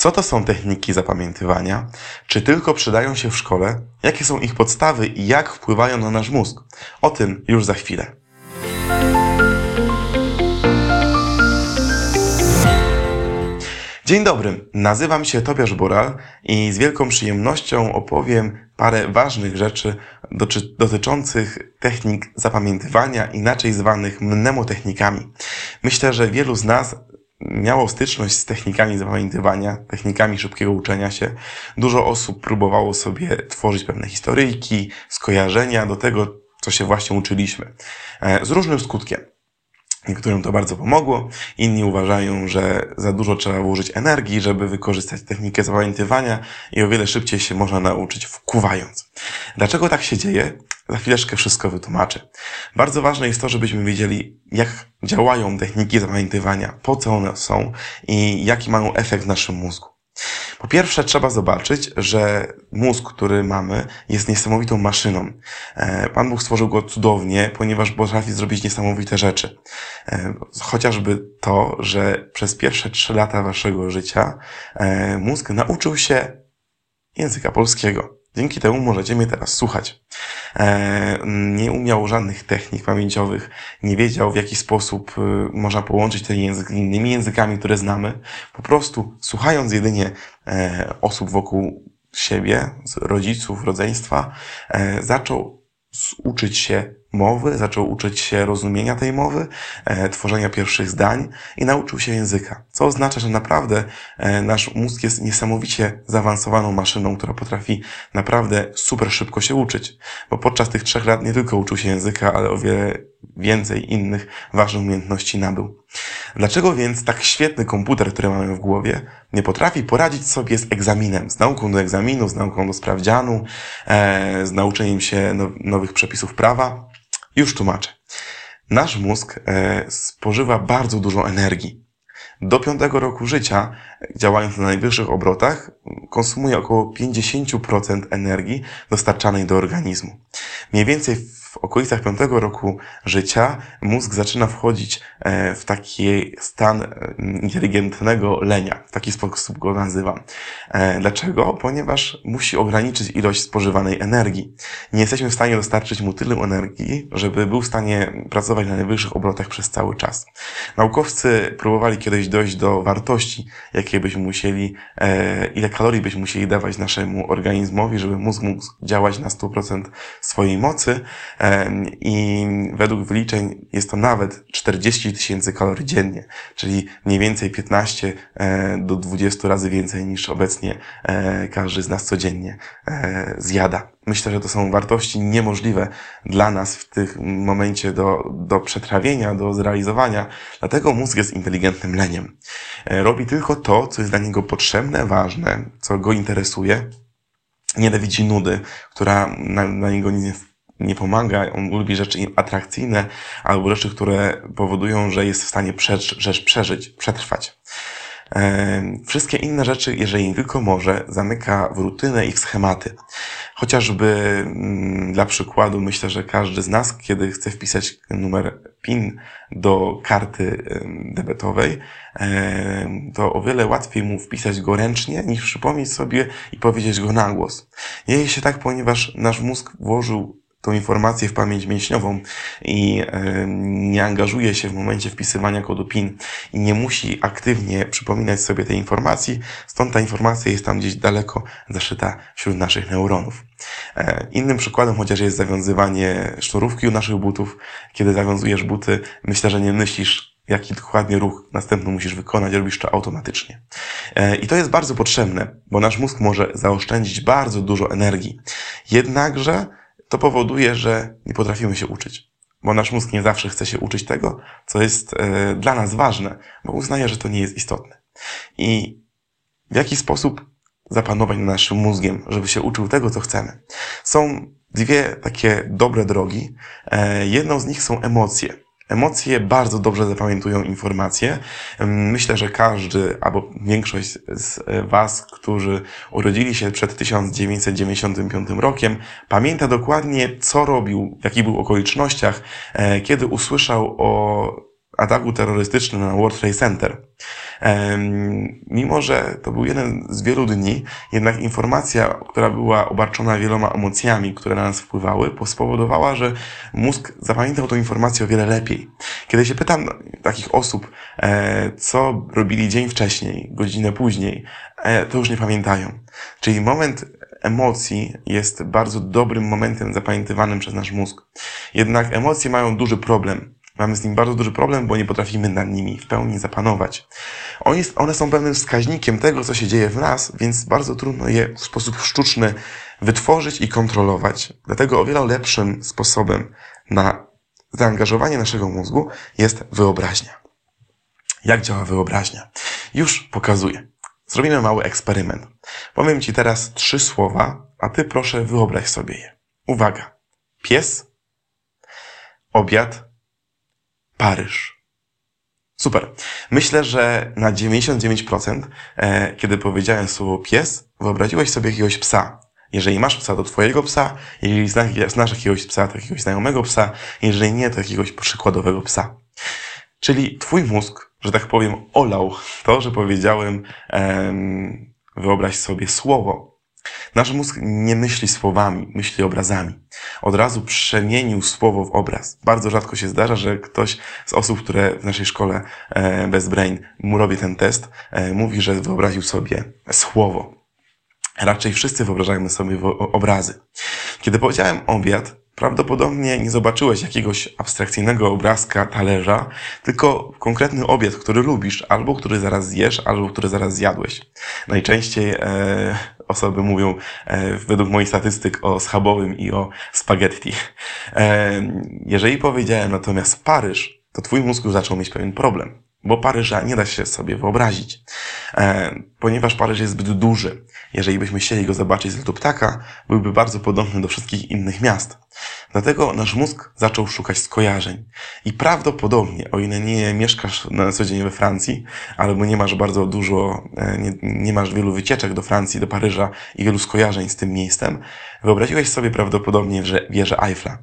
Co to są techniki zapamiętywania? Czy tylko przydają się w szkole? Jakie są ich podstawy i jak wpływają na nasz mózg? O tym już za chwilę. Dzień dobry, nazywam się Tobiasz Boral i z wielką przyjemnością opowiem parę ważnych rzeczy dotyczących technik zapamiętywania, inaczej zwanych mnemotechnikami. Myślę, że wielu z nas miało styczność z technikami zapamiętywania, technikami szybkiego uczenia się. Dużo osób próbowało sobie tworzyć pewne historyjki, skojarzenia do tego, co się właśnie uczyliśmy. E, z różnym skutkiem. Niektórym to bardzo pomogło, inni uważają, że za dużo trzeba włożyć energii, żeby wykorzystać technikę zapamiętywania i o wiele szybciej się można nauczyć wkuwając. Dlaczego tak się dzieje? Za chwileczkę wszystko wytłumaczę. Bardzo ważne jest to, żebyśmy wiedzieli, jak działają techniki zapamiętywania, po co one są i jaki mają efekt w naszym mózgu. Po pierwsze, trzeba zobaczyć, że mózg, który mamy, jest niesamowitą maszyną. E, Pan Bóg stworzył go cudownie, ponieważ potrafi zrobić niesamowite rzeczy. E, chociażby to, że przez pierwsze trzy lata waszego życia e, mózg nauczył się języka polskiego. Dzięki temu możecie mnie teraz słuchać. E, nie umiał żadnych technik pamięciowych, nie wiedział w jaki sposób y, można połączyć ten język z innymi językami, które znamy. Po prostu słuchając jedynie e, osób wokół siebie, rodziców, rodzeństwa, e, zaczął uczyć się mowy, zaczął uczyć się rozumienia tej mowy, e, tworzenia pierwszych zdań i nauczył się języka. Co oznacza, że naprawdę e, nasz mózg jest niesamowicie zaawansowaną maszyną, która potrafi naprawdę super szybko się uczyć. Bo podczas tych trzech lat nie tylko uczył się języka, ale o wiele więcej innych ważnych umiejętności nabył. Dlaczego więc tak świetny komputer, który mamy w głowie, nie potrafi poradzić sobie z egzaminem, z nauką do egzaminu, z nauką do sprawdzianu, e, z nauczeniem się now, nowych przepisów prawa? Już tłumaczę. Nasz mózg e, spożywa bardzo dużo energii. Do piątego roku życia, działając na najwyższych obrotach, konsumuje około 50% energii dostarczanej do organizmu. Mniej więcej w okolicach piątego roku życia mózg zaczyna wchodzić e, w taki stan e, inteligentnego lenia. W taki sposób go nazywam. E, dlaczego? Ponieważ musi ograniczyć ilość spożywanej energii. Nie jesteśmy w stanie dostarczyć mu tyle energii, żeby był w stanie pracować na najwyższych obrotach przez cały czas. Naukowcy próbowali kiedyś dojść do wartości, jakie byśmy musieli, ile kalorii byśmy musieli dawać naszemu organizmowi, żeby mózg mógł działać na 100% swojej mocy. I według wyliczeń jest to nawet 40 tysięcy kalorii dziennie, czyli mniej więcej 15 e, do 20 razy więcej niż obecnie e, każdy z nas codziennie e, zjada. Myślę, że to są wartości niemożliwe dla nas w tym momencie do, do przetrawienia, do zrealizowania. Dlatego mózg jest inteligentnym leniem. Robi tylko to, co jest dla niego potrzebne, ważne, co go interesuje. Nienawidzi nudy, która na, na niego nie nie pomaga, on lubi rzeczy atrakcyjne albo rzeczy, które powodują, że jest w stanie rzecz przeżyć, przetrwać. Wszystkie inne rzeczy, jeżeli tylko może, zamyka w rutynę i w schematy. Chociażby mm, dla przykładu, myślę, że każdy z nas, kiedy chce wpisać numer PIN do karty debetowej, to o wiele łatwiej mu wpisać go ręcznie, niż przypomnieć sobie i powiedzieć go na głos. Dzieje się tak, ponieważ nasz mózg włożył tą informację w pamięć mięśniową i nie angażuje się w momencie wpisywania kodu PIN i nie musi aktywnie przypominać sobie tej informacji, stąd ta informacja jest tam gdzieś daleko zaszyta wśród naszych neuronów. E, innym przykładem chociaż jest zawiązywanie sznurówki u naszych butów. Kiedy zawiązujesz buty, myślę, że nie myślisz, jaki dokładnie ruch następny musisz wykonać, robisz to automatycznie. E, I to jest bardzo potrzebne, bo nasz mózg może zaoszczędzić bardzo dużo energii. Jednakże to powoduje, że nie potrafimy się uczyć. Bo nasz mózg nie zawsze chce się uczyć tego, co jest e, dla nas ważne, bo uznaje, że to nie jest istotne. I w jaki sposób zapanować nad naszym mózgiem, żeby się uczył tego, co chcemy? Są dwie takie dobre drogi. E, jedną z nich są emocje. Emocje bardzo dobrze zapamiętują informacje. Myślę, że każdy albo większość z Was, którzy urodzili się przed 1995 rokiem, pamięta dokładnie, co robił, w jakich był okolicznościach, e, kiedy usłyszał o ataku terrorystycznym na World Trade Center. Mimo, że to był jeden z wielu dni, jednak informacja, która była obarczona wieloma emocjami, które na nas wpływały, spowodowała, że mózg zapamiętał tę informację o wiele lepiej. Kiedy się pytam takich osób, e, co robili dzień wcześniej, godzinę później, e, to już nie pamiętają. Czyli moment emocji jest bardzo dobrym momentem zapamiętywanym przez nasz mózg. Jednak emocje mają duży problem. Mamy z nim bardzo duży problem, bo nie potrafimy nad nimi w pełni zapanować. One są pewnym wskaźnikiem tego, co się dzieje w nas, więc bardzo trudno je w sposób sztuczny wytworzyć i kontrolować. Dlatego o wiele lepszym sposobem na zaangażowanie naszego mózgu jest wyobraźnia. Jak działa wyobraźnia? Już pokazuję. Zrobimy mały eksperyment. Powiem Ci teraz trzy słowa, a Ty proszę wyobraź sobie je. Uwaga. Pies, obiad, Paryż. Super. Myślę, że na 99%, e, kiedy powiedziałem słowo pies, wyobraziłeś sobie jakiegoś psa. Jeżeli masz psa, to twojego psa. Jeżeli znasz jakiegoś psa, to jakiegoś znajomego psa. Jeżeli nie, to jakiegoś przykładowego psa. Czyli twój mózg, że tak powiem, olał to, że powiedziałem, em, wyobraź sobie słowo. Nasz mózg nie myśli słowami, myśli obrazami. Od razu przemienił słowo w obraz. Bardzo rzadko się zdarza, że ktoś z osób, które w naszej szkole e, bez brain mu robi ten test, e, mówi, że wyobraził sobie słowo. Raczej wszyscy wyobrażamy sobie obrazy. Kiedy powiedziałem obiad, Prawdopodobnie nie zobaczyłeś jakiegoś abstrakcyjnego obrazka talerza, tylko konkretny obiad, który lubisz, albo który zaraz zjesz, albo który zaraz zjadłeś. Najczęściej e, osoby mówią e, według moich statystyk o schabowym i o spaghetti. E, jeżeli powiedziałem natomiast Paryż, to twój mózg zaczął mieć pewien problem bo Paryża nie da się sobie wyobrazić, e, ponieważ Paryż jest zbyt duży. Jeżeli byśmy chcieli go zobaczyć z lotu ptaka, byłby bardzo podobny do wszystkich innych miast. Dlatego nasz mózg zaczął szukać skojarzeń. I prawdopodobnie, o ile nie mieszkasz na co dzień we Francji, albo nie masz bardzo dużo, e, nie, nie masz wielu wycieczek do Francji, do Paryża i wielu skojarzeń z tym miejscem, wyobraziłeś sobie prawdopodobnie że wieżę Eiffla.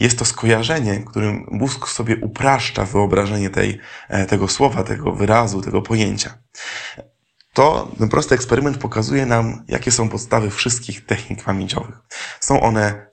Jest to skojarzenie, którym mózg sobie upraszcza wyobrażenie tej, e, tego słowa, tego wyrazu, tego pojęcia. To ten prosty eksperyment pokazuje nam, jakie są podstawy wszystkich technik pamięciowych. Są one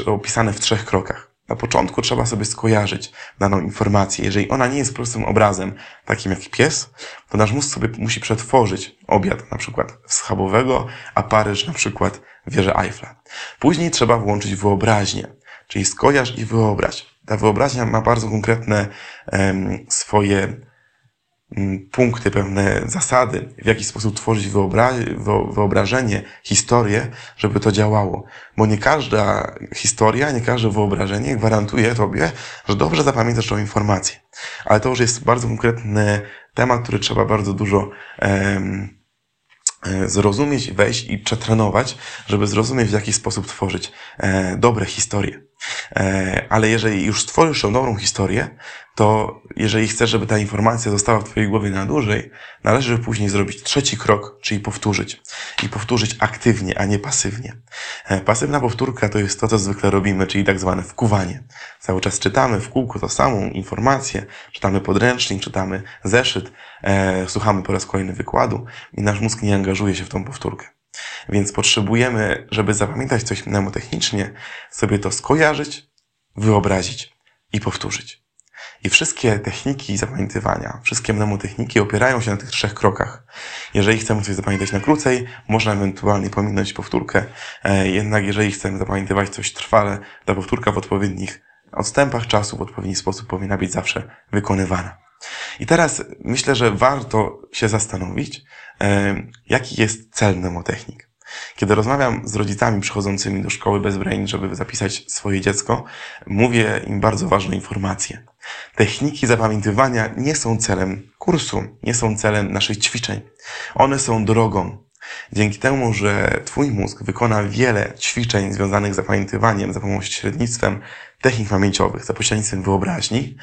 opisane w trzech krokach. Na początku trzeba sobie skojarzyć daną informację. Jeżeli ona nie jest prostym obrazem, takim jak pies, to nasz mózg sobie musi przetworzyć obiad, na przykład schabowego, a Paryż na przykład wieżę Eiffla. Później trzeba włączyć wyobraźnię, czyli skojarz i wyobraź. Ta wyobraźnia ma bardzo konkretne swoje punkty, pewne zasady, w jaki sposób tworzyć wyobra wyobrażenie, historię, żeby to działało. Bo nie każda historia, nie każde wyobrażenie gwarantuje Tobie, że dobrze zapamiętasz tą informację. Ale to już jest bardzo konkretny temat, który trzeba bardzo dużo um, E, zrozumieć, wejść i przetrenować, żeby zrozumieć, w jaki sposób tworzyć e, dobre historie. E, ale jeżeli już stworzysz tą dobrą historię, to jeżeli chcesz, żeby ta informacja została w Twojej głowie na dłużej, należy później zrobić trzeci krok, czyli powtórzyć. I powtórzyć aktywnie, a nie pasywnie. Pasywna powtórka to jest to, co zwykle robimy, czyli tak zwane wkuwanie. Cały czas czytamy w kółko tą samą informację, czytamy podręcznik, czytamy zeszyt, słuchamy po raz kolejny wykładu i nasz mózg nie angażuje się w tą powtórkę. Więc potrzebujemy, żeby zapamiętać coś mnemotechnicznie, sobie to skojarzyć, wyobrazić i powtórzyć. I wszystkie techniki zapamiętywania, wszystkie mnemotechniki opierają się na tych trzech krokach. Jeżeli chcemy coś zapamiętać na krócej, można ewentualnie pominąć powtórkę, e, jednak jeżeli chcemy zapamiętywać coś trwale, ta powtórka w odpowiednich odstępach czasu, w odpowiedni sposób powinna być zawsze wykonywana. I teraz myślę, że warto się zastanowić, jaki jest cel mnemotechnik. Kiedy rozmawiam z rodzicami przychodzącymi do szkoły bez brain, żeby zapisać swoje dziecko, mówię im bardzo ważne informacje. Techniki zapamiętywania nie są celem kursu, nie są celem naszych ćwiczeń. One są drogą. Dzięki temu, że Twój mózg wykona wiele ćwiczeń związanych z zapamiętywaniem za pomocą średnictwem technik pamięciowych za pośrednictwem wyobraźni,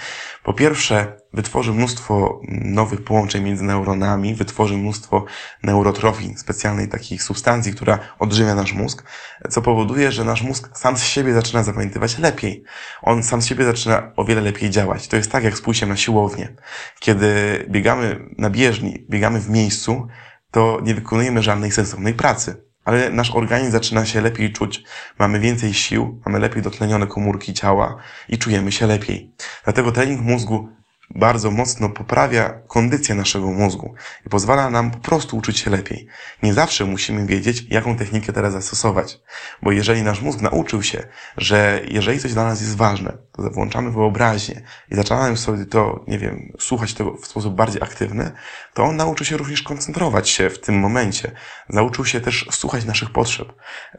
po pierwsze wytworzy mnóstwo nowych połączeń między neuronami, wytworzy mnóstwo neurotrofin, specjalnej takich substancji, która odżywia nasz mózg, co powoduje, że nasz mózg sam z siebie zaczyna zapamiętywać lepiej. On sam z siebie zaczyna o wiele lepiej działać. To jest tak jak z pójściem na siłownię. Kiedy biegamy na bieżni, biegamy w miejscu, to nie wykonujemy żadnej sensownej pracy ale nasz organizm zaczyna się lepiej czuć, mamy więcej sił, mamy lepiej dotlenione komórki ciała i czujemy się lepiej. Dlatego trening mózgu bardzo mocno poprawia kondycję naszego mózgu i pozwala nam po prostu uczyć się lepiej. Nie zawsze musimy wiedzieć, jaką technikę teraz zastosować, bo jeżeli nasz mózg nauczył się, że jeżeli coś dla nas jest ważne, to włączamy wyobraźnię i zaczynamy sobie to, nie wiem, słuchać tego w sposób bardziej aktywny, to on nauczy się również koncentrować się w tym momencie. Nauczył się też słuchać naszych potrzeb.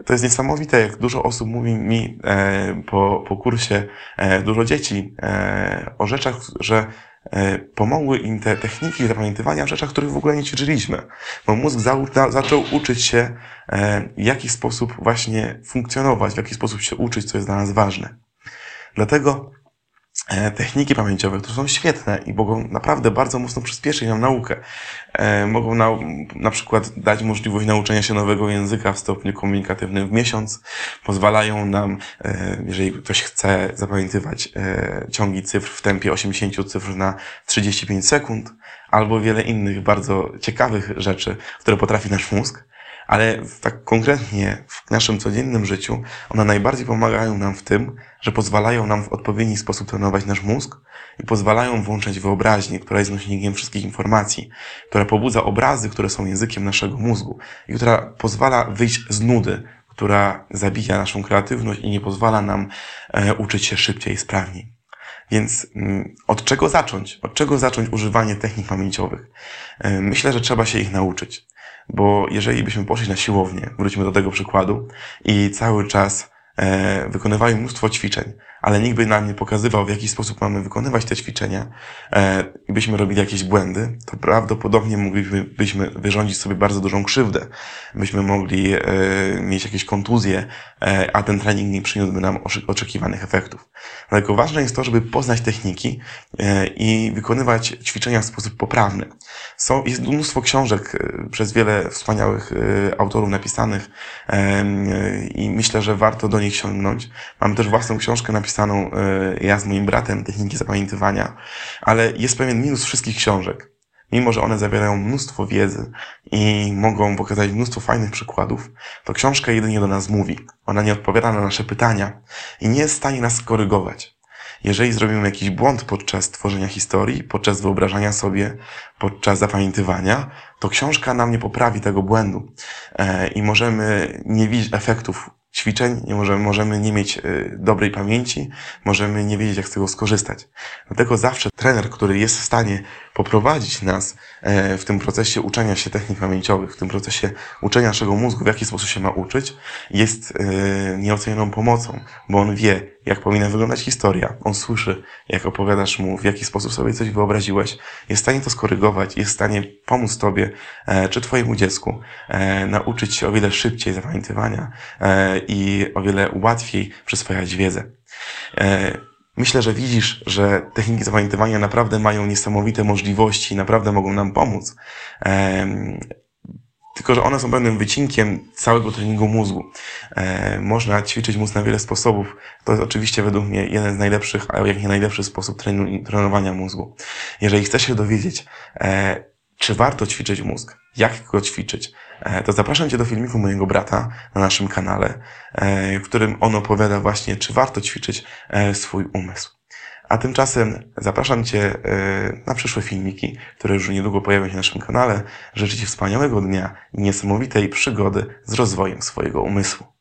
To jest niesamowite, jak dużo osób mówi mi e, po, po kursie, e, dużo dzieci e, o rzeczach, że pomogły im te techniki zapamiętywania w rzeczach, których w ogóle nie ćwiczyliśmy. Bo mózg za, zaczął uczyć się, e, w jaki sposób właśnie funkcjonować, w jaki sposób się uczyć, co jest dla nas ważne. Dlatego E, techniki pamięciowe, które są świetne i mogą naprawdę bardzo mocno przyspieszyć nam naukę. E, mogą na, na przykład dać możliwość nauczenia się nowego języka w stopniu komunikatywnym w miesiąc. Pozwalają nam, e, jeżeli ktoś chce zapamiętywać ciągi cyfr w tempie 80 cyfr na 35 sekund, albo wiele innych bardzo ciekawych rzeczy, które potrafi nasz mózg ale tak konkretnie w naszym codziennym życiu one najbardziej pomagają nam w tym, że pozwalają nam w odpowiedni sposób trenować nasz mózg i pozwalają włączać wyobraźnię, która jest nośnikiem wszystkich informacji, która pobudza obrazy, które są językiem naszego mózgu i która pozwala wyjść z nudy, która zabija naszą kreatywność i nie pozwala nam e, uczyć się szybciej i sprawniej. Więc mm, od czego zacząć? Od czego zacząć używanie technik pamięciowych? E, myślę, że trzeba się ich nauczyć. Bo jeżeli byśmy poszli na siłownię, wróćmy do tego przykładu, i cały czas e, wykonywali mnóstwo ćwiczeń, ale nikt by nam nie pokazywał, w jaki sposób mamy wykonywać te ćwiczenia e, i byśmy robili jakieś błędy, to prawdopodobnie moglibyśmy wyrządzić sobie bardzo dużą krzywdę. Byśmy mogli e, mieć jakieś kontuzje, e, a ten trening nie przyniósłby nam oczekiwanych efektów. Dlatego ważne jest to, żeby poznać techniki e, i wykonywać ćwiczenia w sposób poprawny. Są, jest mnóstwo książek e, przez wiele wspaniałych e, autorów napisanych i myślę, że warto do nich sięgnąć. Mam też własną książkę napisaną e, ja z moim bratem, techniki zapamiętywania, ale jest pewien minus wszystkich książek. Mimo, że one zawierają mnóstwo wiedzy i mogą pokazać mnóstwo fajnych przykładów, to książka jedynie do nas mówi. Ona nie odpowiada na nasze pytania i nie jest w stanie nas skorygować. Jeżeli zrobimy jakiś błąd podczas tworzenia historii, podczas wyobrażania sobie, podczas zapamiętywania, to książka nam nie poprawi tego błędu e, i możemy nie widzieć efektów ćwiczeń, nie możemy, możemy nie mieć y, dobrej pamięci, możemy nie wiedzieć, jak z tego skorzystać. Dlatego zawsze trener, który jest w stanie poprowadzić nas e, w tym procesie uczenia się technik pamięciowych, w tym procesie uczenia naszego mózgu, w jaki sposób się ma uczyć, jest e, nieocenioną pomocą, bo on wie, jak powinna wyglądać historia. On słyszy, jak opowiadasz mu, w jaki sposób sobie coś wyobraziłeś. Jest w stanie to skorygować, jest w stanie pomóc Tobie, e, czy Twojemu dziecku, nauczyć się o wiele szybciej zapamiętywania i o wiele łatwiej przyswajać wiedzę. Myślę, że widzisz, że techniki zapamiętywania naprawdę mają niesamowite możliwości, naprawdę mogą nam pomóc. Tylko, że one są pewnym wycinkiem całego treningu mózgu. E, można ćwiczyć mózg na wiele sposobów. To jest oczywiście według mnie jeden z najlepszych, a jak nie najlepszy sposób trenowania mózgu. Jeżeli chcesz się dowiedzieć, e, czy warto ćwiczyć mózg, jak go ćwiczyć, E, to zapraszam Cię do filmiku mojego brata na naszym kanale, e, w którym on opowiada właśnie, czy warto ćwiczyć e, swój umysł. A tymczasem zapraszam Cię na przyszłe filmiki, które już niedługo pojawią się na naszym kanale. Życzę Ci wspaniałego dnia i niesamowitej przygody z rozwojem swojego umysłu.